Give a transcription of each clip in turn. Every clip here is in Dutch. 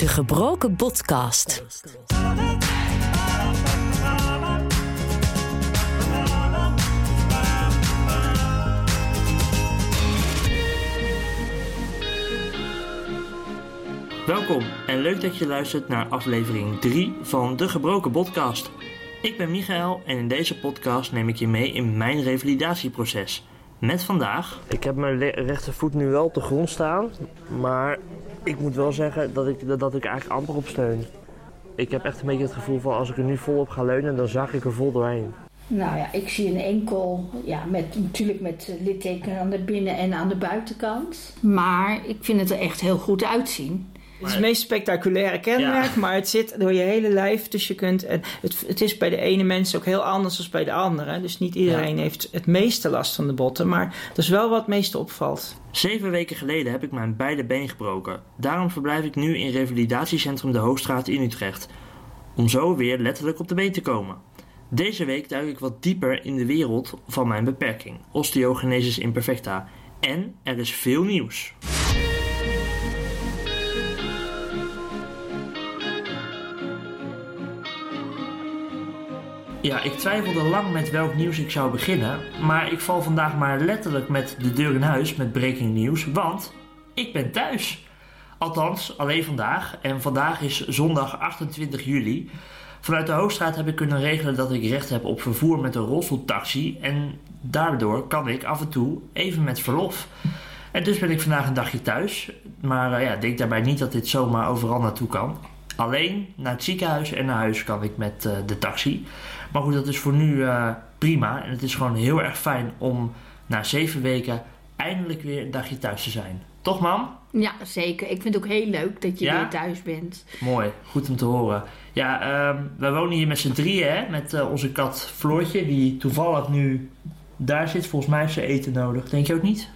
De Gebroken Podcast. Welkom en leuk dat je luistert naar aflevering 3 van De Gebroken Podcast. Ik ben Michael en in deze podcast neem ik je mee in mijn revalidatieproces. Met vandaag. Ik heb mijn rechtervoet nu wel op de grond staan, maar ik moet wel zeggen dat ik, dat ik eigenlijk amper op steun. Ik heb echt een beetje het gevoel van als ik er nu volop ga leunen, dan zag ik er vol doorheen. Nou ja, ik zie een enkel, ja, met, natuurlijk met littekenen aan de binnen- en aan de buitenkant. Maar ik vind het er echt heel goed uitzien. Het is het meest spectaculaire kenmerk, maar het zit door je hele lijf. Dus je kunt. Het, het is bij de ene mens ook heel anders dan bij de andere. Dus niet iedereen heeft het meeste last van de botten. Maar dat is wel wat het meeste opvalt. Zeven weken geleden heb ik mijn beide been gebroken. Daarom verblijf ik nu in revalidatiecentrum De Hoogstraat in Utrecht. Om zo weer letterlijk op de been te komen. Deze week duik ik wat dieper in de wereld van mijn beperking, osteogenesis imperfecta. En er is veel nieuws. Ja, ik twijfelde lang met welk nieuws ik zou beginnen, maar ik val vandaag maar letterlijk met de deur in huis met breaking news, want ik ben thuis. Althans, alleen vandaag. En vandaag is zondag 28 juli. Vanuit de Hoogstraat heb ik kunnen regelen dat ik recht heb op vervoer met een rolstoeltaxi. En daardoor kan ik af en toe even met verlof. En dus ben ik vandaag een dagje thuis. Maar uh, ja, denk daarbij niet dat dit zomaar overal naartoe kan. Alleen naar het ziekenhuis en naar huis kan ik met uh, de taxi. Maar goed, dat is voor nu uh, prima. En het is gewoon heel erg fijn om na zeven weken eindelijk weer een dagje thuis te zijn. Toch, mam? Ja, zeker. Ik vind het ook heel leuk dat je Ja? weer thuis bent. Mooi, goed om te horen. Ja, ehm wij wonen hier met z'n drieën, hè? Met eh, onze kat Floortje, die toevallig nu daar zit. Volgens mij heeft ze eten nodig. Denk je ook niet?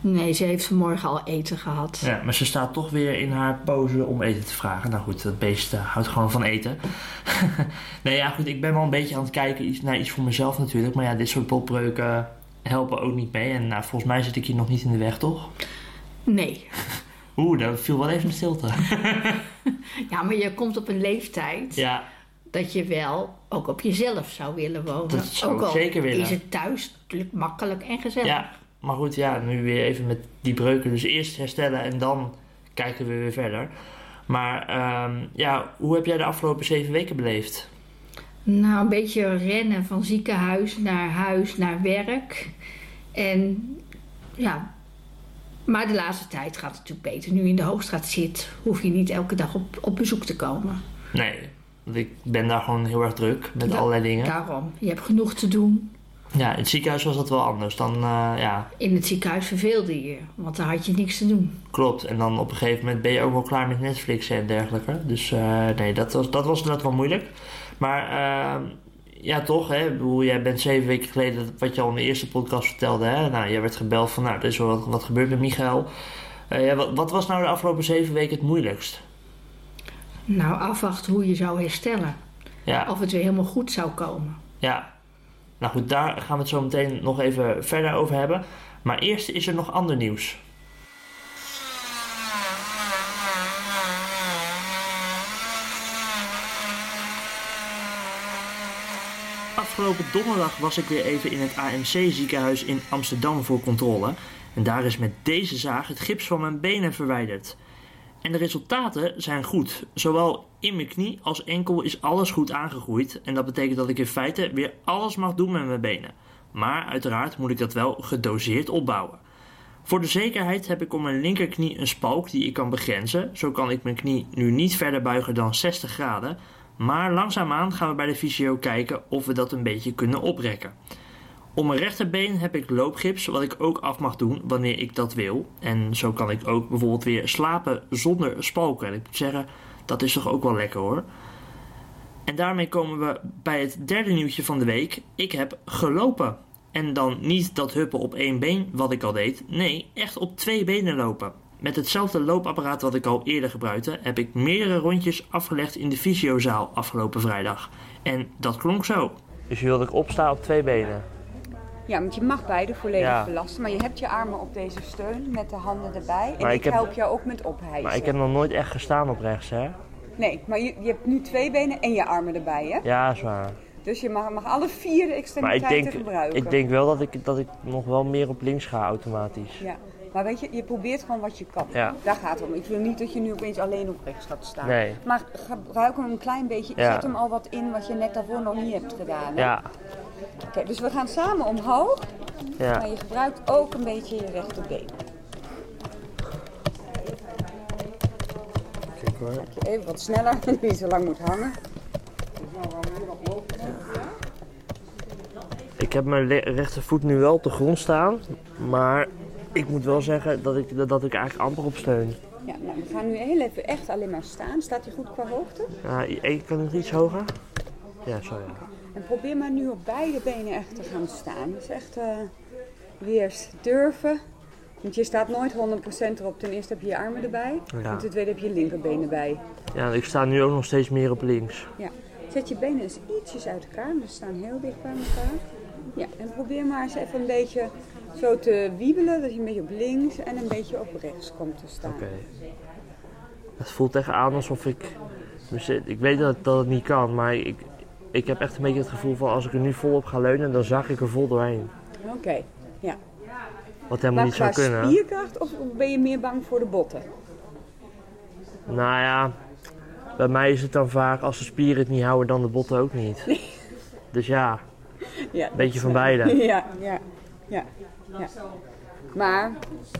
Nee, ze heeft vanmorgen al eten gehad. Ja, maar ze staat toch weer in haar pose om eten te vragen. Nou goed, dat beest eh, houdt gewoon van eten. nee, ja goed, ik ben wel een beetje aan het kijken iets- naar iets voor mezelf natuurlijk. Maar ja, dit soort botbreuken helpen ook niet mee. En nou, volgens mij zit ik hier nog niet in de weg, toch? Nee. Oeh, daar viel wel even de stilte. Ja, maar je komt op een leeftijd ja, dat je wel ook op jezelf zou willen wonen. Dat zou ook ik zeker willen. is het thuis natuurlijk makkelijk en gezellig. ja, maar goed, ja, nu weer even met die breuken. Dus eerst herstellen en dan kijken we weer verder. Maar ehm, ja, hoe heb jij de afgelopen zeven weken beleefd? Nou, een beetje rennen van ziekenhuis naar huis naar werk. En ja, maar de laatste tijd gaat het natuurlijk beter. Nu je in de Hoogstraat zit, hoef je niet elke dag op, op bezoek te komen. Nee, want ik ben daar gewoon heel erg druk met Ja, allerlei dingen. Daarom, je hebt genoeg te doen. Ja, in het ziekenhuis was dat wel anders. Dan, eh, ja, In het ziekenhuis verveelde je, want daar had je niks te doen. klopt. En dan op een gegeven moment ben je ook wel klaar met Netflix en dergelijke. Dus eh, nee, dat was, dat was inderdaad wel moeilijk. Maar eh, ja, toch, hè. Bedoel, jij bent zeven weken geleden, wat je al in de eerste podcast vertelde, hè. Nou, jij werd gebeld van, nou, er is wel wat, wat gebeurd met Michael. Eh, ja, wat, wat was nou de afgelopen zeven weken het moeilijkst? Nou, afwachten hoe je zou herstellen. Ja, Of het weer helemaal goed zou komen. ja. Nou goed, daar gaan we het zo meteen nog even verder over hebben. Maar eerst is er nog ander nieuws. Afgelopen donderdag was ik weer even in het AMC ziekenhuis in Amsterdam voor controle. En daar is met deze zaag het gips van mijn benen verwijderd. En de resultaten zijn goed. Zowel in mijn knie als enkel is alles goed aangegroeid. En dat betekent dat ik in feite weer alles mag doen met mijn benen. Maar uiteraard moet ik dat wel gedoseerd opbouwen. Voor de zekerheid heb ik om mijn linkerknie een spalk die ik kan begrenzen. Zo kan ik mijn knie nu niet verder buigen dan 60 graden. Maar langzaamaan gaan we bij de fysio kijken of we dat een beetje kunnen oprekken. Om mijn rechterbeen heb ik loopgips, wat ik ook af mag doen wanneer ik dat wil. En zo kan ik ook bijvoorbeeld weer slapen zonder spalken. En ik moet zeggen, dat is toch ook wel lekker hoor. En daarmee komen we bij het derde nieuwtje van de week. Ik heb gelopen. En dan niet dat huppen op één been wat ik al deed. Nee, echt op twee benen lopen. Met hetzelfde loopapparaat wat ik al eerder gebruikte, heb ik meerdere rondjes afgelegd in de fysiozaal afgelopen vrijdag. En dat klonk zo. Dus je wilde ik opstaan op twee benen? Ja, want je mag beide volledig Ja. belasten, maar je hebt je armen op deze steun met de handen erbij. En Maar ik, ik heb- help jou ook met ophijzen. Maar ik heb nog nooit echt gestaan op rechts, hè? Nee, maar je, je hebt nu twee benen en je armen erbij, hè? Ja, is waar. Dus je mag, mag alle vier de Maar ik extremiteiten denk, gebruiken. ik denk wel dat ik, dat ik nog wel meer op links ga automatisch. Ja, maar weet je, je probeert gewoon wat je kan. Ja. Daar gaat het om. Ik wil niet dat je nu opeens alleen op rechts gaat staan. Nee. Maar gebruik hem een klein beetje. Ja. Zet hem al wat in wat je net daarvoor nog niet hebt gedaan. hè? Ja, Oké, dus we gaan samen omhoog. Maar ja. je gebruikt ook een beetje je rechterbeen. Kijk hoor. Je even wat sneller, niet zo lang moet hangen. Ik heb mijn rechtervoet nu wel op de grond staan, maar ik moet wel zeggen dat ik, dat ik eigenlijk amper op steun. Ja, nou, we gaan nu heel even echt alleen maar staan. Staat hij goed qua hoogte? Ja, ik kan nog iets hoger? Ja, zo ja. En probeer maar nu op beide benen echt te gaan staan. Dus echt eh, weer durven. Want je staat nooit 100% erop. Ten eerste heb je je armen erbij. Ja. En ten tweede heb je je linkerbeen erbij. Ja, ik sta nu ook nog steeds meer op links. Ja. Zet je benen eens ietsjes uit elkaar. Ze staan heel dicht bij elkaar. Ja, en probeer maar eens even een beetje zo te wiebelen. Dat je een beetje op links en een beetje op rechts komt te staan. Oké. Het voelt echt aan alsof ik... Ik weet dat, dat het niet kan, maar ik, ik heb echt een beetje het gevoel van als ik er nu volop ga leunen, dan zag ik er vol doorheen. Oké, ja. Wat helemaal Maar niet zou kunnen. spierkracht of ben je meer bang voor de botten? Nou ja, bij mij is het dan vaak als de spieren het niet houden, dan de botten ook niet. Dus ja, Ja, een beetje van beide. Ja, ja, ja, ja. Maar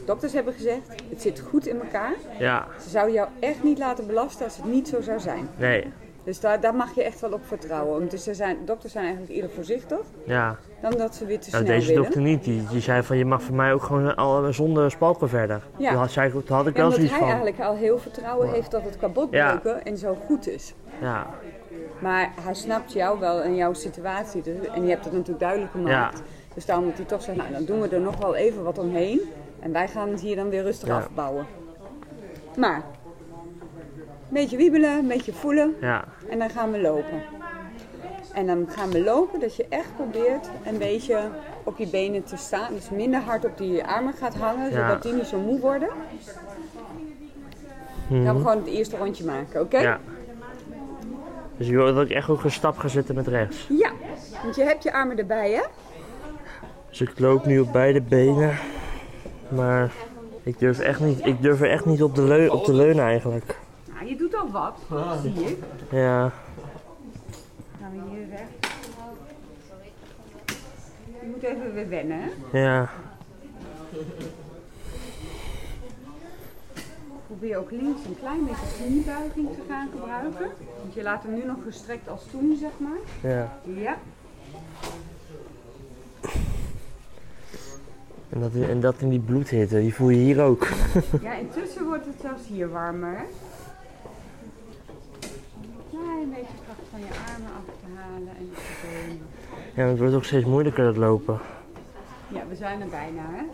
dokters hebben gezegd, het zit goed in elkaar. Ja, Ze zouden jou echt niet laten belasten als het niet zo zou zijn. nee, Dus daar, daar mag je echt wel op vertrouwen. Dus zijn, dokters zijn eigenlijk eerder voorzichtig ja. dan dat ze weer te snel deze willen. dokter niet. Die, die zei van je mag voor mij ook gewoon al zonder spalken verder. Ja. Toen, had, zei, had ik Ja, wel zoiets hij van. eigenlijk al heel vertrouwen heeft dat het kan botbreuken en zo goed is. Ja, Maar hij snapt jou wel en jouw situatie. Dus- En je hebt het natuurlijk duidelijk gemaakt. Dus daarom moet hij toch zeggen, nou dan doen we er nog wel even wat omheen. En wij gaan het hier dan weer rustig Ja. afbouwen. Maar, een beetje wiebelen, een beetje voelen ja, en dan gaan we lopen. En dan gaan we lopen dat je echt probeert een beetje op je benen te staan. Dus minder hard op die armen gaat hangen, Ja. zodat die niet zo moe worden. Dan gaan we gewoon het eerste rondje maken, oké? ja. Dus je wil dat ik echt ook een stap ga zetten met rechts. Ja, want je hebt je armen erbij, hè? Dus ik loop nu op beide benen. Maar ik durf, echt niet, ik durf er echt niet op, de op te leunen eigenlijk. Nou, je doet al wat, zie ik. Ja, Gaan we hier recht. Je moet even weer wennen, ja, Probeer ook links een klein beetje kniebuiging te gaan gebruiken. Want je laat hem nu nog gestrekt als toen, zeg maar. ja. Ja. En dat, en dat in die bloedhitte, die voel je hier ook. Ja, intussen wordt het zelfs hier warmer, hè? Klein beetje kracht van je armen af te halen en je benen. Ja, het wordt ook steeds moeilijker dat lopen. Ja, we zijn er bijna, hè?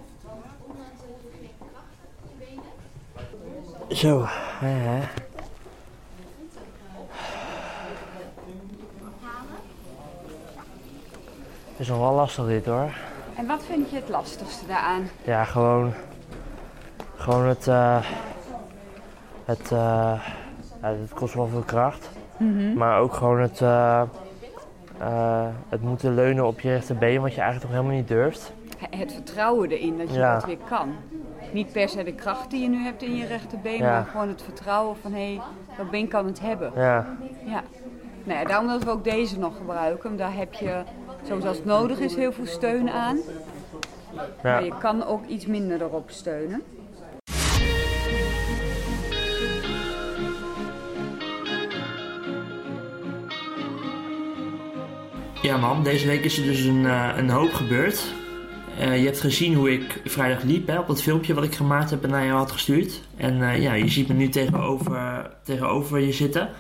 Zo, hè, hè. Het is nog wel lastig dit hoor. En wat vind je het lastigste daaraan? Ja, gewoon, gewoon het, eh, het, eh, ja, het kost wel veel kracht. Maar ook gewoon het, eh, eh, het moeten leunen op je rechterbeen, wat je eigenlijk nog helemaal niet durft. Het vertrouwen erin dat je Ja. dat weer kan. Niet per se de kracht die je nu hebt in je rechterbeen, Ja. maar gewoon het vertrouwen van hé, hey, dat been kan het hebben. Ja, Ja. Nou ja, daarom dat we ook deze nog gebruiken. Daar heb je, zoals het nodig is, heel veel steun aan. ja. Maar je kan ook iets minder erop steunen. Ja man, deze week is er dus een, eh, een hoop gebeurd. Eh, je hebt gezien hoe ik vrijdag liep hè, op dat filmpje wat ik gemaakt heb en naar jou had gestuurd. En eh, ja, je ziet me nu tegenover, tegenover je zitten.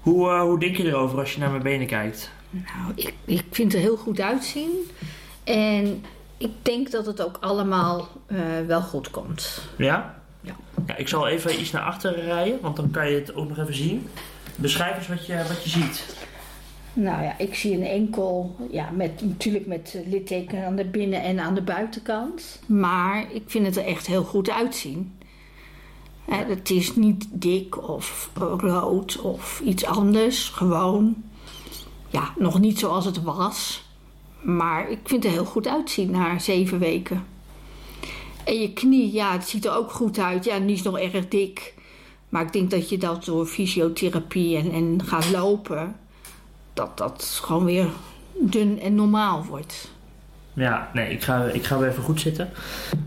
Hoe, hoe denk je erover als je naar mijn benen kijkt? Nou, ik, ik vind het er heel goed uitzien. En ik denk dat het ook allemaal wel goed komt. Ja? Ja. ja? Ik zal even iets naar achteren rijden, want dan kan je het ook nog even zien. Beschrijf eens wat je, wat je ziet. Nou ja, ik zie een enkel, ja, met, natuurlijk met litteken aan de binnen- en aan de buitenkant. Maar ik vind het er echt heel goed uitzien. Het is niet dik of rood of iets anders. Gewoon, ja, nog niet zoals het was. Maar ik vind het er heel goed uitzien na zeven weken. En je knie, ja, het ziet er ook goed uit. Ja, die is nog erg dik. Maar ik denk dat je dat door fysiotherapie en, en gaat lopen, dat dat gewoon weer dun en normaal wordt. Ja, nee, ik ga, ik ga weer even goed zitten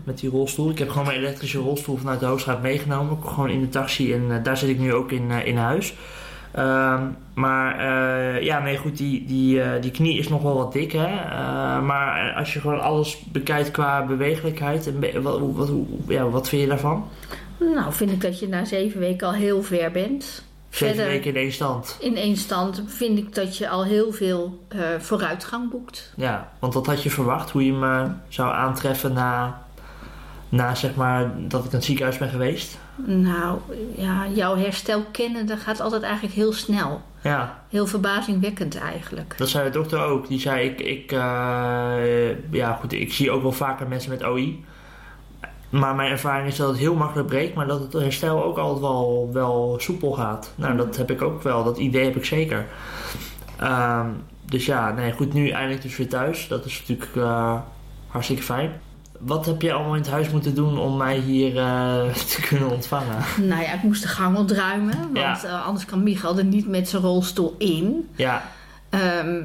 met die rolstoel. Ik heb gewoon mijn elektrische rolstoel vanuit de Hoogstraat meegenomen. Gewoon in de taxi en eh, daar zit ik nu ook in, eh, in huis. Ehm, maar eh, ja, nee, goed, die, die, die knie is nog wel wat dik, hè. Maar als je gewoon alles bekijkt qua bewegelijkheid, en be- wat, wat, ja, wat vind je daarvan? Nou, vind ik dat je na zeven weken al heel ver bent. Zeven Verder- weken in één stand. In één stand vind ik dat je al heel veel eh, vooruitgang boekt. Ja, want wat had je verwacht, hoe je me zou aantreffen na, na zeg maar, dat ik in het ziekenhuis ben geweest? Nou, ja, jouw herstel kennen, dat gaat altijd eigenlijk heel snel. Ja, Heel verbazingwekkend eigenlijk. Dat zei de dokter ook. Die zei, ik, ik, eh, ja goed, ik zie ook wel vaker mensen met OI. Maar mijn ervaring is dat het heel makkelijk breekt, maar dat het herstel ook altijd wel, wel soepel gaat. Nou, dat heb ik ook wel. Dat idee heb ik zeker. Ehm, dus ja, nee, goed, nu eindelijk dus weer thuis. Dat is natuurlijk eh, hartstikke fijn. Wat heb je allemaal in het huis moeten doen om mij hier eh, te kunnen ontvangen? Nou ja, ik moest de gang ontruimen, want Ja. eh, anders kan Michael er niet met zijn rolstoel in. Ja, Ehm,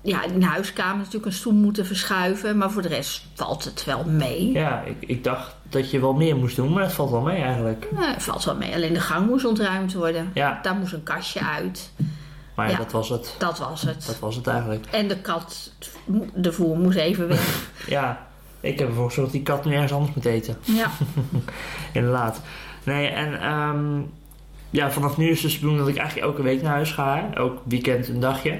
ja, in de huiskamer natuurlijk een stoel moeten verschuiven, maar voor de rest valt het wel mee. ja ik, ik dacht dat je wel meer moest doen, maar het valt wel mee eigenlijk. Nou, het valt wel mee, alleen de gang moest ontruimd worden. Ja, Daar moest een kastje uit. maar ja, dat was het. Dat was het. Dat was het eigenlijk. En de kat, de voer moest even weg. Ja, ik heb ervoor gezorgd dat die kat nu ergens anders moet eten. Ja, Inderdaad. Nee, en ehm, ja, vanaf nu is het dus dat ik eigenlijk elke week naar huis ga. hè. Elk weekend een dagje.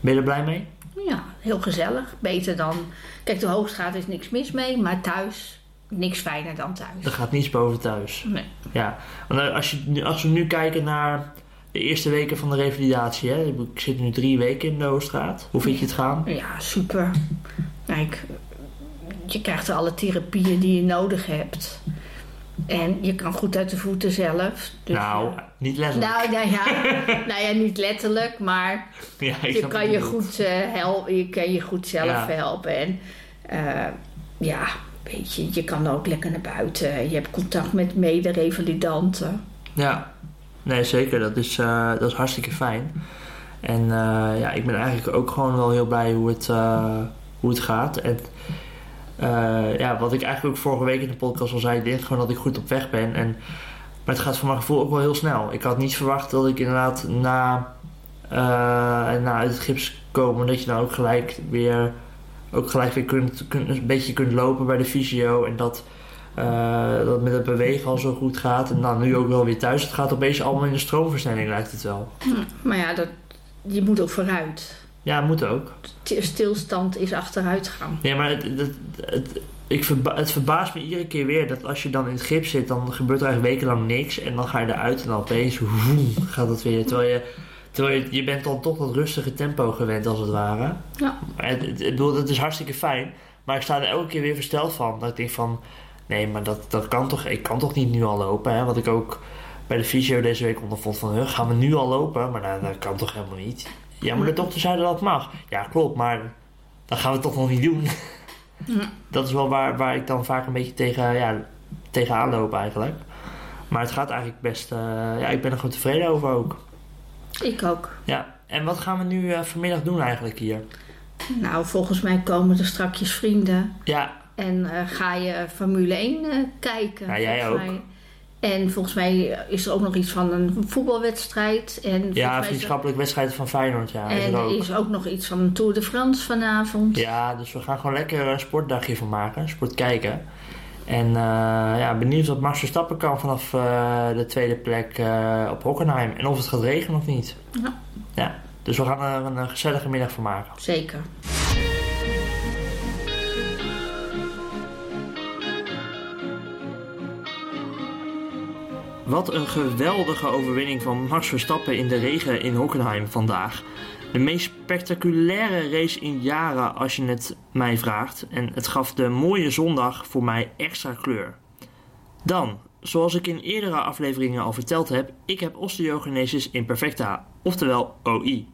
Ben je er blij mee? ja, heel gezellig. Beter dan... Kijk, de Hoogstraat is niks mis mee, maar thuis niks fijner dan Er thuis. gaat niets boven thuis. Nee. Ja, want eh, als, je, als we nu kijken naar de eerste weken van de revalidatie. Hè? Ik zit nu drie weken in de Hoogstraat. Hoe vind je het gaan? Ja, super. Kijk, je krijgt er alle therapieën die je nodig hebt. En je kan goed uit de voeten zelf. Dus nou, ja. niet letterlijk. Nou, nou, ja, nou ja, niet letterlijk, maar ja, je kan je, goed, eh, helpen, je kan je goed zelf helpen. En eh, ja, je, je kan ook lekker naar buiten. Je hebt contact met mede-revalidanten. Ja, nee zeker. Dat is, eh, dat is hartstikke fijn. En eh, ja, ik ben eigenlijk ook gewoon wel heel blij hoe het, eh, hoe het gaat. En ja, wat ik eigenlijk ook vorige week in de podcast al zei, denk gewoon dat ik goed op weg ben. En, maar het gaat voor mijn gevoel ook wel heel snel. Ik had niet verwacht dat ik inderdaad na, na uit het gips komen, dat je dan ook gelijk weer, ook gelijk weer kunt, kunt, een beetje kunt lopen bij de fysio. En dat, eh, dat met het bewegen al zo goed gaat. En dan nu ook wel weer thuis. Het gaat opeens allemaal in de stroomversnelling lijkt het wel. Maar ja, dat, je moet ook vooruit. Ja, moet ook. Stilstand is achteruitgang. Ja, maar het, het, het, ik verba- het verbaast me iedere keer weer dat als je dan in het gips zit, dan gebeurt er eigenlijk wekenlang niks. En dan ga je eruit en dan opeens woem, gaat het weer. Terwijl je, terwijl je, je bent dan toch dat rustige tempo gewend als het ware. Ja. Ik bedoel, het is hartstikke fijn. Maar ik sta er elke keer weer versteld van. Dat ik denk van, nee, maar dat, dat kan toch, ik kan toch niet nu al lopen. Hè? Wat ik ook bij de fysio deze week ondervond van, gaan we nu al lopen? Maar nou, dat kan toch helemaal niet. Ja, maar de dokter zei dat dat mag. Ja, klopt, maar dat gaan we toch nog niet doen. Ja. Dat is wel waar, waar ik dan vaak een beetje tegen, ja, tegenaan loop eigenlijk. Maar het gaat eigenlijk best, eh, ja, ik ben er gewoon tevreden over ook. Ik ook. Ja, en wat gaan we nu eh, vanmiddag doen eigenlijk hier? Nou, volgens mij komen er strakjes vrienden. Ja, En eh, ga je Formule 1 eh, kijken. Ja, jij ook. mij. En volgens mij is er ook nog iets van een voetbalwedstrijd. En ja mij is er- vriendschappelijke wedstrijd van Feyenoord, ja, is En er er ook. is ook nog iets van een Tour de France vanavond. Ja, dus we gaan gewoon lekker een sportdagje van maken, sport kijken. En eh, ja, benieuwd wat Max Verstappen kan vanaf eh, de tweede plek eh, op Hockenheim. En of het gaat regenen of niet. Ja. Ja, dus we gaan er een, gezellige middag van maken. Zeker. Wat een geweldige overwinning van Max Verstappen in de regen in Hockenheim vandaag. De meest spectaculaire race in jaren als je het mij vraagt. En het gaf de mooie zondag voor mij extra kleur. Dan, zoals ik in eerdere afleveringen al verteld heb, ik heb osteogenesis imperfecta, oftewel OI.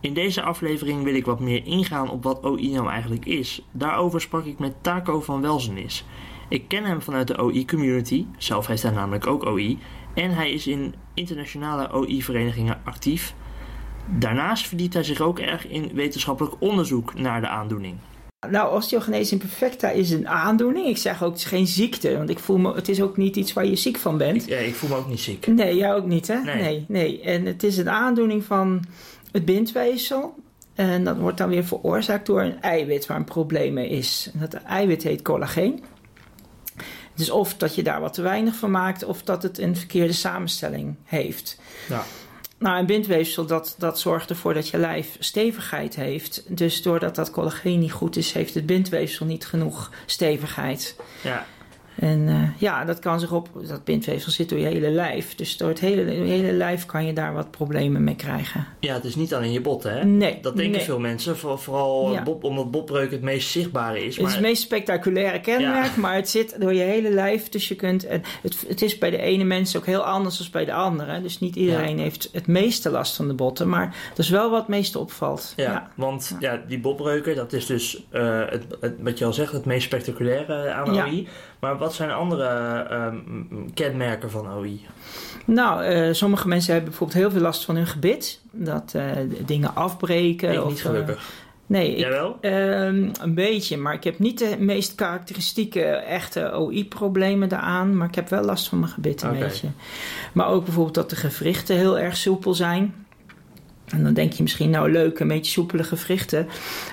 In deze aflevering wil ik wat meer ingaan op wat OI nou eigenlijk is. Daarover sprak ik met Taco van Welzenis. Ik ken hem vanuit de OI-community, zelf heeft hij namelijk ook OI, en hij is in internationale OI-verenigingen actief. Daarnaast verdiept hij zich ook erg in wetenschappelijk onderzoek naar de aandoening. Nou, osteogenesis imperfecta is een aandoening. Ik zeg ook, het is geen ziekte, want ik voel me, het is ook niet iets waar je ziek van bent. Ja, ik voel me ook niet ziek. Nee, jij ook niet, hè? Nee. nee, nee. En het is een aandoening van het bindweefsel. En dat wordt dan weer veroorzaakt door een eiwit waar een probleem mee is. En dat eiwit heet collageen. Dus of dat je daar wat te weinig van maakt, of dat het een verkeerde samenstelling heeft. Ja. Nou, een bindweefsel dat, dat zorgt ervoor dat je lijf stevigheid heeft. Dus doordat dat collageen niet goed is, heeft het bindweefsel niet genoeg stevigheid. Ja, En eh, ja, dat kan zich op, dat bindweefsel zit door je hele lijf. Dus door het hele, je hele lijf kan je daar wat problemen mee krijgen. ja, het is niet alleen je botten, hè? Nee, Dat denken nee. veel mensen, voor- vooral Ja. bob, omdat botbreuk het meest zichtbare is. Het is het Maar meest spectaculaire kenmerk, maar het zit door je hele lijf. Dus je kunt, en het, het is bij de ene mens ook heel anders dan bij de andere. Dus niet iedereen heeft het meeste last van de botten, maar dat is wel wat het meeste opvalt. Ja, want ja. die botbreuken, dat is dus eh, het, het, wat je al zegt, het meest spectaculaire aan. Maar wat zijn andere ehm, kenmerken van OI? Nou, eh, sommige mensen hebben bijvoorbeeld heel veel last van hun gebit. Dat eh, dingen afbreken. Ik of, niet eh, gelukkig. nee, ik, Jawel? Ehm, een beetje, maar ik heb niet de meest karakteristieke echte OI-problemen daaraan. Maar ik heb wel last van mijn gebit een beetje. Maar ook bijvoorbeeld dat de gewrichten heel erg soepel zijn. En dan denk je misschien, nou leuk, een beetje soepele gewrichten.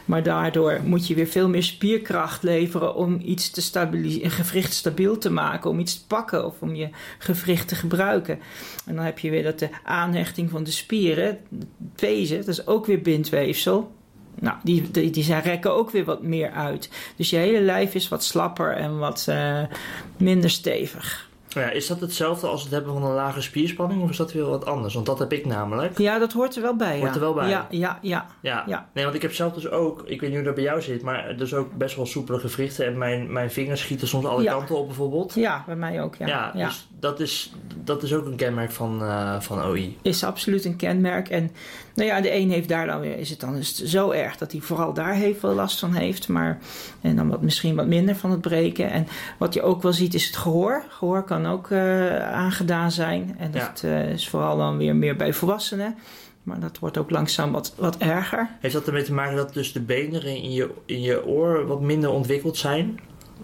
Maar daardoor moet je weer veel meer spierkracht leveren om iets te stabiliseren, een gewricht stabiel te maken, om iets te pakken of om je gewricht te gebruiken. En dan heb je weer dat de aanhechting van de spieren, het pezen, dat is ook weer bindweefsel. Nou, die, die, die zijn rekken ook weer wat meer uit. Dus je hele lijf is wat slapper en wat eh, minder stevig. Ja, is dat hetzelfde als het hebben van een lage spierspanning of is dat weer wat anders? Want dat heb ik namelijk. Ja, dat hoort er wel bij. Hoort ja. er wel bij. Ja, ja, ja. Ja. Ja. nee, want ik heb zelf dus ook, ik weet niet hoe dat bij jou zit, maar dus ook best wel soepele gewrichten en mijn, mijn vingers schieten soms alle Ja. kanten op bijvoorbeeld. Ja, bij mij ook. Ja, Ja, dus dat is, dat is ook een kenmerk van, eh, van OI. is absoluut een kenmerk. En nou ja, de een heeft daar dan weer, is het dan is het zo erg dat hij vooral daar heel veel last van heeft. Maar, en dan wat, misschien wat minder van het breken. En wat je ook wel ziet is het gehoor. Gehoor kan ook eh, aangedaan zijn. En dat eh, is vooral dan weer meer bij volwassenen. Maar dat wordt ook langzaam wat, wat erger. Heeft dat ermee te maken dat dus de beenderen in je, in je oor wat minder ontwikkeld zijn?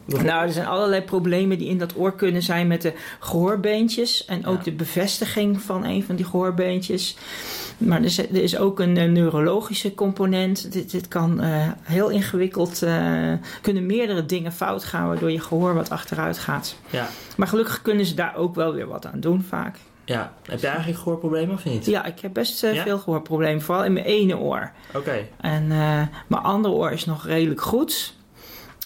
Nou, er zijn allerlei problemen die in dat oor kunnen zijn met de gehoorbeentjes. En ook Ja. de bevestiging van een van die gehoorbeentjes. Maar er is, er is ook een eh, neurologische component. Dit, dit kan eh, heel ingewikkeld, eh, kunnen meerdere dingen fout gaan waardoor je gehoor wat achteruit gaat. Ja. Maar gelukkig kunnen ze daar ook wel weer wat aan doen vaak. ja. Heb je eigenlijk gehoorproblemen of niet? Ja, ik heb best Ja? veel gehoorproblemen, vooral in mijn ene oor. Oké. En mijn andere oor is nog redelijk goed.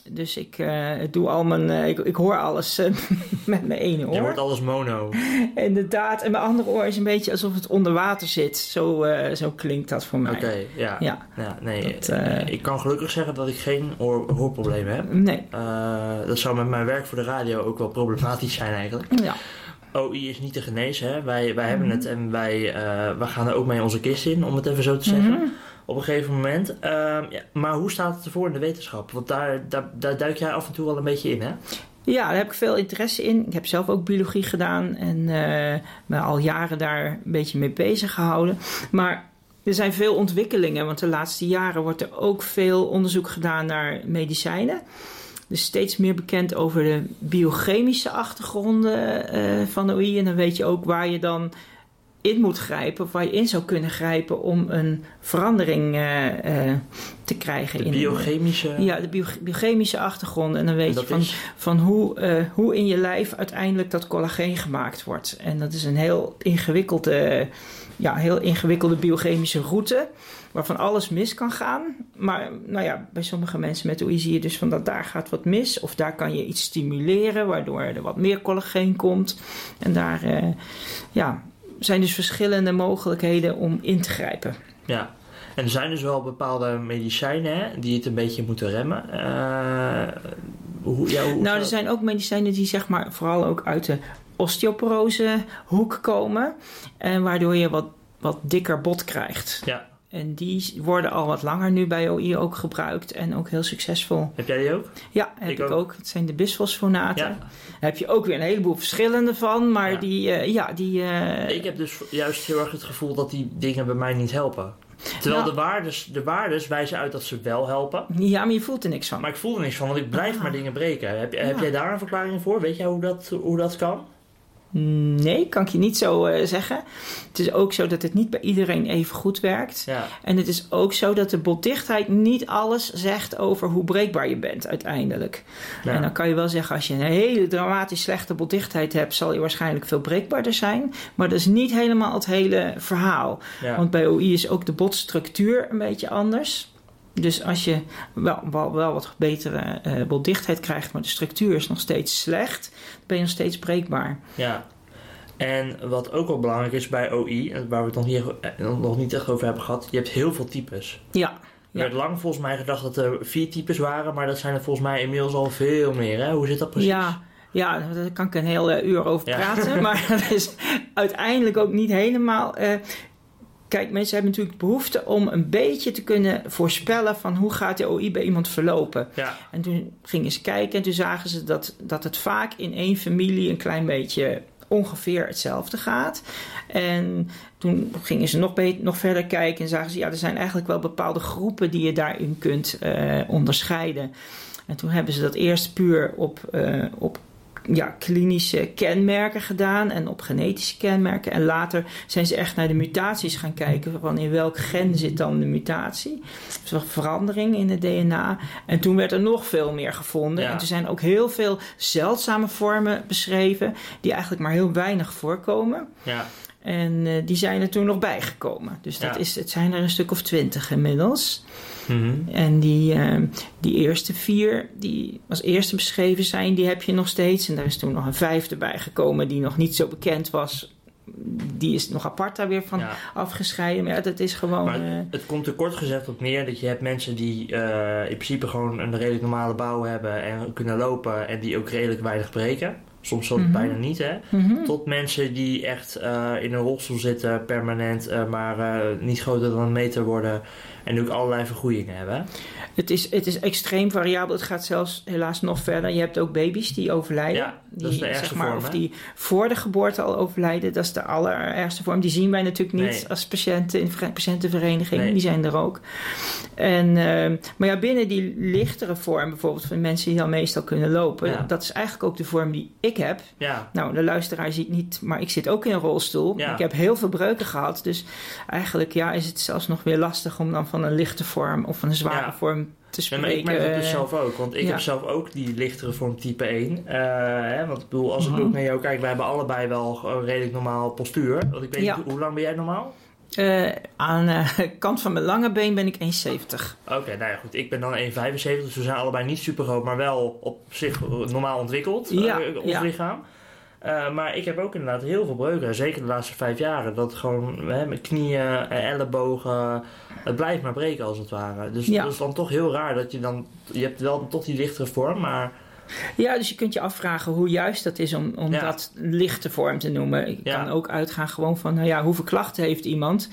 Dus ik eh, doe al mijn. eh, ik, ik hoor alles eh, met mijn ene Je oor. wordt alles mono. Inderdaad. En mijn andere oor is een beetje alsof het onder water zit. Zo, zo klinkt dat voor mij. Oké, ja. Ja. Ja, nee, Dat, ik kan gelukkig zeggen dat ik geen hoor, hoorproblemen heb. Nee. Dat zou met mijn werk voor de radio ook wel problematisch zijn eigenlijk. Ja. OI is niet te genezen, hè? Wij, wij hebben Mhm. het en wij, wij gaan er ook mee onze kist in, om het even zo te zeggen. Mhm. Op een gegeven moment. Ehm, ja, maar hoe staat het ervoor in de wetenschap? Want daar, daar, daar duik jij af en toe wel een beetje in, hè? Ja, daar heb ik veel interesse in. Ik heb zelf ook biologie gedaan en eh, me al jaren daar een beetje mee bezig gehouden. Maar er zijn veel ontwikkelingen, want de laatste jaren wordt er ook veel onderzoek gedaan naar medicijnen. Dus steeds meer bekend over de biochemische achtergronden eh, van de OI. En dan weet je ook waar je dan in moet grijpen, of waar je in zou kunnen grijpen om een verandering eh, eh, te krijgen. De in biochemische. Ja, de bio- biochemische achtergronden. En dan weet en je van is. van hoe, eh, hoe in je lijf uiteindelijk dat collageen gemaakt wordt. En dat is een heel ingewikkelde, ja, heel ingewikkelde biochemische route. Waarvan alles mis kan gaan. Maar nou ja, bij sommige mensen met OI zie je dus van dat daar gaat wat mis. Of daar kan je iets stimuleren waardoor er wat meer collageen komt. En daar ja, zijn dus verschillende mogelijkheden om in te grijpen. Ja. En er zijn dus wel bepaalde medicijnen hè, die het een beetje moeten remmen. Uh, hoe, ja, hoe nou, er zijn ook medicijnen die zeg maar vooral ook uit de osteoporose hoek komen. En waardoor je wat, wat dikker bot krijgt. Ja. En die worden al wat langer nu bij OI ook gebruikt en ook heel succesvol. Heb jij die ook? Ja, heb ik, ook. Het zijn de bisfosfonaten. Ja. Daar heb je ook weer een heleboel verschillende van, maar die, uh, ja, die... Uh... Ik heb dus juist heel erg het gevoel dat die dingen bij mij niet helpen. Terwijl de, waardes, de waardes wijzen uit dat ze wel helpen. Ja, maar je voelt er niks van. Maar ik voel er niks van, want ik blijf ah. maar dingen breken. Heb, heb jij daar een verklaring voor? Weet jij hoe dat, hoe dat kan? Nee, kan ik je niet zo uh, zeggen. Het is ook zo dat het niet bij iedereen even goed werkt. Ja. En het is ook zo dat de botdichtheid niet alles zegt over hoe breekbaar je bent uiteindelijk. Ja. En dan kan je wel zeggen, als je een hele dramatisch slechte botdichtheid hebt, zal je waarschijnlijk veel breekbaarder zijn. Maar dat is niet helemaal het hele verhaal. Ja. Want bij OI is ook de botstructuur een beetje anders. Dus als je wel, wel, wel wat betere uh, boldichtheid krijgt, maar de structuur is nog steeds slecht, dan ben je nog steeds breekbaar. Ja. En wat ook wel belangrijk is bij OI, waar we het nog, hier, eh, nog niet echt over hebben gehad, je hebt heel veel types. Ja. Er werd lang volgens mij gedacht dat er vier types waren, maar dat zijn er volgens mij inmiddels al veel meer. Hè? Hoe zit dat precies? Ja, ja, daar kan ik een hele uur over praten. Maar dat is uiteindelijk ook niet helemaal. Uh, Kijk, mensen hebben natuurlijk behoefte om een beetje te kunnen voorspellen van hoe gaat de OI bij iemand verlopen. Ja. En toen gingen ze kijken en toen zagen ze dat, dat het vaak in één familie een klein beetje ongeveer hetzelfde gaat. En toen gingen ze nog, beter, nog verder kijken en zagen ze, ja, er zijn eigenlijk wel bepaalde groepen die je daarin kunt uh, onderscheiden. En toen hebben ze dat eerst puur op, uh, op ja, klinische kenmerken gedaan en op genetische kenmerken. En later zijn ze echt naar de mutaties gaan kijken. Van in welk gen zit dan de mutatie? Dus er verandering in het DNA. En toen werd er nog veel meer gevonden. En er zijn ook heel veel zeldzame vormen beschreven. Die eigenlijk maar heel weinig voorkomen. Ja. En uh, die zijn er toen nog bijgekomen. Dus dat is, het zijn er een stuk of twintig inmiddels. Mm En die, uh, die eerste vier, die als eerste beschreven zijn, die heb je nog steeds. En daar is toen nog een vijfde bijgekomen die nog niet zo bekend was. Die is nog apart daar weer van ja. afgescheiden. Maar ja, dat is gewoon. Maar uh, het komt er kort gezegd op neer dat je hebt mensen die in principe gewoon een redelijk normale bouw hebben en kunnen lopen en die ook redelijk weinig breken soms zo Mhm. bijna niet, hè? mhm. Tot mensen die echt eh, in een rolstoel zitten, permanent, eh, maar eh, niet groter dan een meter worden en ook allerlei vergroeien hebben. Het is, het is extreem variabel. Het gaat zelfs helaas nog verder. Je hebt ook baby's die overlijden. Ja, die, dat is de ergste zeg maar, vorm, Of die voor de geboorte al overlijden. Dat is de allerergste vorm. Die zien wij natuurlijk niet Nee. als patiënten in de patiëntenvereniging. Nee. Die zijn er ook. En, ehm, maar ja, binnen die lichtere vorm, bijvoorbeeld van mensen die dan meestal kunnen lopen. Ja. Dat is eigenlijk ook de vorm die ik heb. Ja, Nou, de luisteraar ziet niet, maar ik zit ook in een rolstoel. Ja. Ik heb heel veel breuken gehad. Dus eigenlijk ja, is het zelfs nog weer lastig om dan van een lichte vorm of van een zware Ja. vorm te Ja, spreken. maar ik merk dat dus zelf ook, want ik ja. heb zelf ook die lichtere vorm type 1. Eh, hè, want ik bedoel, als ik Mhm. ook naar jou kijk, wij hebben allebei wel een redelijk normaal postuur. Want ik weet Ja. niet, hoe lang ben jij normaal? Eh, aan de kant van mijn lange been ben ik 1,70. Oké, nou ja, goed. Ik ben dan 1,75, dus we zijn allebei niet super groot, maar wel op zich normaal ontwikkeld, Ja, eh, ons ja. lichaam. Eh, maar ik heb ook inderdaad heel veel breuken, zeker de laatste vijf jaren. Dat gewoon hè, met knieën, eh, ellebogen, het blijft maar breken als het ware. Dus Ja. dat is dan toch heel raar dat je dan, je hebt wel toch die lichtere vorm, maar Ja, dus je kunt je afvragen hoe juist dat is om, om Ja. dat lichte vorm te noemen. Ik Ja. kan ook uitgaan gewoon van, nou ja, hoeveel klachten heeft iemand?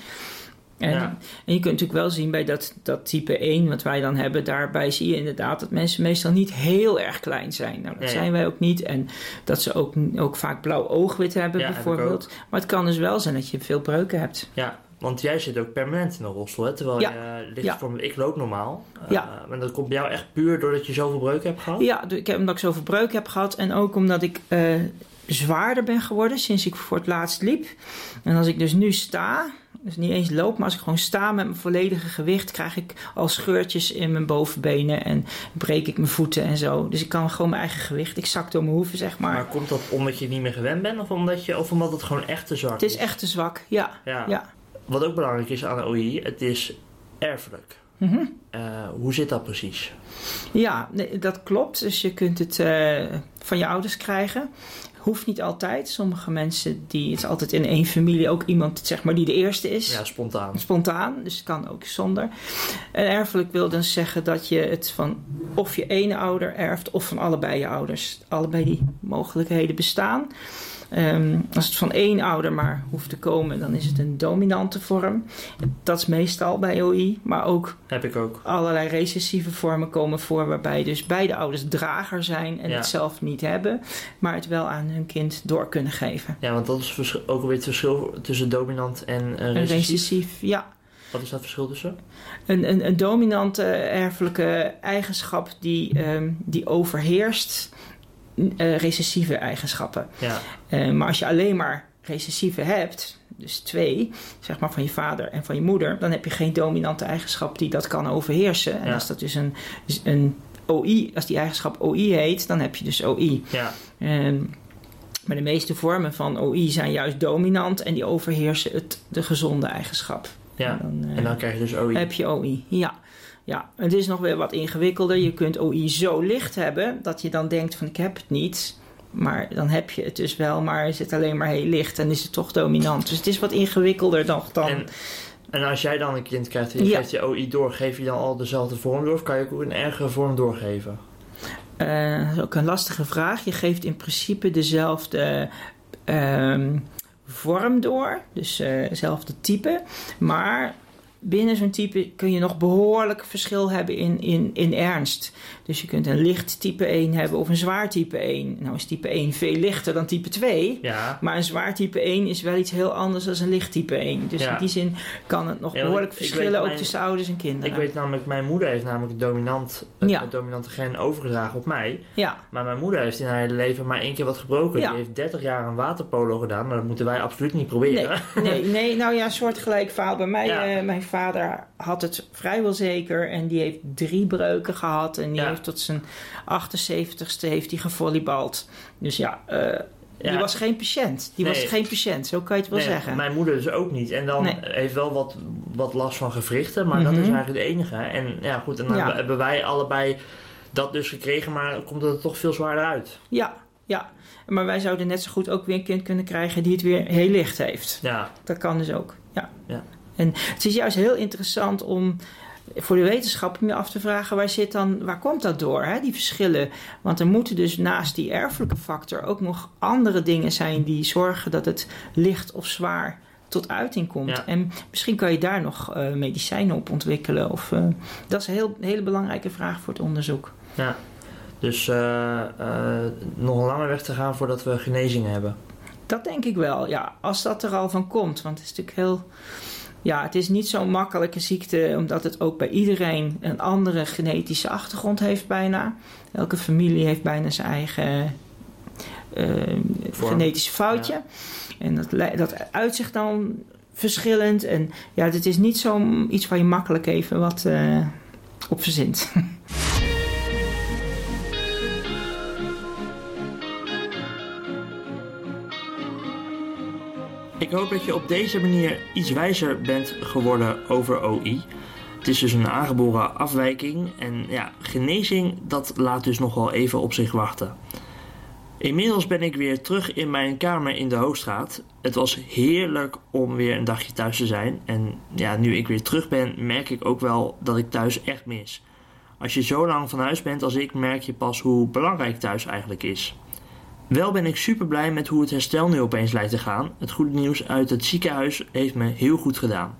En, Ja. en je kunt natuurlijk wel zien bij dat, dat type 1 wat wij dan hebben, daarbij zie je inderdaad dat mensen meestal niet heel erg klein zijn. Nou, dat zijn wij ook niet. En dat ze ook, ook vaak blauw oogwit hebben heb bijvoorbeeld. Maar het kan dus wel zijn dat je veel breuken hebt. ja. Want jij zit ook permanent in een rolstoel, hè? terwijl Ja. je ligt Ja. voor ik loop normaal. Uh, Ja. Maar dat komt bij jou echt puur doordat je zoveel breuken hebt gehad? Ja, ik heb omdat ik zoveel breuken heb gehad en ook omdat ik eh, zwaarder ben geworden sinds ik voor het laatst liep. En als ik dus nu sta, dus niet eens loop, maar als ik gewoon sta met mijn volledige gewicht, krijg ik al scheurtjes in mijn bovenbenen en breek ik mijn voeten en zo. Dus ik kan gewoon mijn eigen gewicht, ik zak door mijn hoeven zeg maar. Maar komt dat omdat je niet meer gewend bent of omdat, je, of omdat het gewoon echt te zwak het is echt te zwak, ja. Ja. ja. Wat ook belangrijk is aan de OI, het is erfelijk. Mhm. Eh, hoe zit dat precies? Ja, nee, dat klopt. Dus je kunt het eh, van je ouders krijgen. Hoeft niet altijd. Sommige mensen, die, het is altijd in één familie ook iemand zeg maar, die de eerste is. Ja, spontaan. Spontaan, dus het kan ook zonder. En erfelijk wil dan zeggen dat je het van of je ene ouder erft of van allebei je ouders. Allebei die mogelijkheden bestaan. Ehm, als het van één ouder maar hoeft te komen, dan is het een dominante vorm. Dat is meestal bij OI, maar ook Heb ik ook. allerlei recessieve vormen komen voor, waarbij dus beide ouders drager zijn en Ja. het zelf niet hebben, maar het wel aan hun kind door kunnen geven. Ja, want dat is ook alweer het verschil tussen dominant en eh Een recessief. recessief, ja. Wat is dat verschil tussen? Een, een, een dominante erfelijke eigenschap die, ehm, die overheerst eh, recessieve eigenschappen. Ja, Eh, maar als je alleen maar recessieve hebt, dus twee, zeg maar van je vader en van je moeder, dan heb je geen dominante eigenschap die dat kan overheersen. En Ja. als dat dus een, een OI, als die eigenschap OI heet, dan heb je dus OI. ja, Ehm, maar de meeste vormen van OI zijn juist dominant en die overheersen het, de gezonde eigenschap. ja. En dan, eh, En dan krijg je dus OI. heb je OI, ja. Ja, het is nog weer wat ingewikkelder. Je kunt OI zo licht hebben dat je dan denkt van ik heb het niet. Maar dan heb je het dus wel, maar is het alleen maar heel licht en is het toch dominant. Dus het is wat ingewikkelder dan... dan En, en als jij dan een kind krijgt en je Ja. geeft je OI door, geef je dan al dezelfde vorm door? Of kan je ook een ergere vorm doorgeven? Eh, dat is ook een lastige vraag. Je geeft in principe dezelfde ehm, vorm door, dus hetzelfde type. Maar binnen zo'n type kun je nog behoorlijk verschil hebben in, in, in ernst. Dus je kunt een licht type 1 hebben of een zwaar type 1. Nou is type 1 veel lichter dan type 2. Ja, Maar een zwaar type 1 is wel iets heel anders dan een licht type 1. Dus Ja. in die zin kan het nog behoorlijk ik verschillen, ook mijn- tussen ouders en kinderen. ik weet namelijk, mijn moeder heeft namelijk het, dominant, het, dominante gen overgedragen op mij. Ja, Maar mijn moeder heeft in haar hele leven maar één keer wat gebroken. Die heeft 30 jaar een waterpolo gedaan, maar dat moeten wij absoluut niet proberen. Nee, nee, nou ja, soortgelijk verhaal bij mij. Eh, mijn vader had het vrijwel zeker en die heeft drie breuken gehad. En die Ja. heeft tot zijn 78ste heeft hij gevolleybald. Dus ja, eh, die was geen patiënt. Die was geen patiënt, zo kan je het wel Nee, zeggen. Mijn moeder dus ook niet. En dan Nee. heeft wel wat, wat last van gewrichten, maar dat is Mhm. eigenlijk het enige. En ja, goed, en dan Ja. hebben wij allebei dat dus gekregen, maar komt het er toch veel zwaarder uit. Ja, ja. Maar wij zouden net zo goed ook weer een kind kunnen krijgen die het weer heel licht heeft. Ja, Dat kan dus ook, ja. Ja. En het is juist heel interessant om voor de wetenschap je af te vragen... waar, zit dan, waar komt dat door, hè, die verschillen? Want er moeten dus naast die erfelijke factor... ook nog andere dingen zijn die zorgen dat het licht of zwaar tot uiting komt. Ja. En misschien kan je daar nog eh, medicijnen op ontwikkelen. Of, eh, dat is een heel, hele belangrijke vraag voor het onderzoek. ja. Dus eh, nog een lange weg te gaan voordat we genezingen hebben. Dat denk ik wel, ja. Als dat er al van komt. Want het is natuurlijk heel... Ja, het is niet zo'n makkelijke ziekte... omdat het ook bij iedereen een andere genetische achtergrond heeft bijna. Elke familie heeft bijna zijn eigen Vorm. genetische foutje. En dat, dat uitzicht dan verschillend. En ja, het is niet zo'n iets waar je makkelijk even wat eh, op verzint. Ik hoop dat je op deze manier iets wijzer bent geworden over OI. Het is dus een aangeboren afwijking en ja, genezing dat laat dus nog wel even op zich wachten. Inmiddels ben ik weer terug in mijn kamer in de Hoogstraat. Het was heerlijk om weer een dagje thuis te zijn. En ja, nu ik weer terug ben, merk ik ook wel dat ik thuis echt mis. Als je zo lang van huis bent als ik, merk je pas hoe belangrijk thuis eigenlijk is. Wel ben ik super blij met hoe het herstel nu opeens lijkt te gaan. Het goede nieuws uit het ziekenhuis heeft me heel goed gedaan.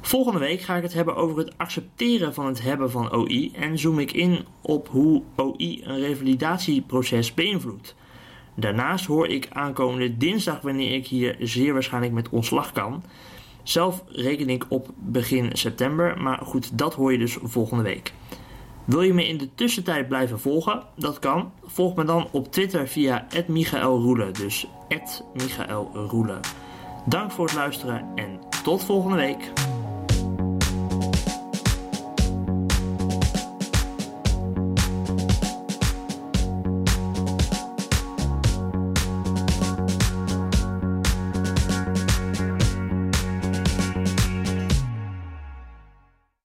Volgende week ga ik het hebben over het accepteren van het hebben van OI en zoom ik in op hoe OI een revalidatieproces beïnvloedt. Daarnaast hoor ik aankomende dinsdag wanneer ik hier zeer waarschijnlijk met ontslag kan. Zelf reken ik op begin september, maar goed, dat hoor je dus volgende week. Wil je me in de tussentijd blijven volgen? Dat kan. Volg me dan op Twitter via @michaelroelen, dus @michaelroelen. Dank voor het luisteren en tot volgende week.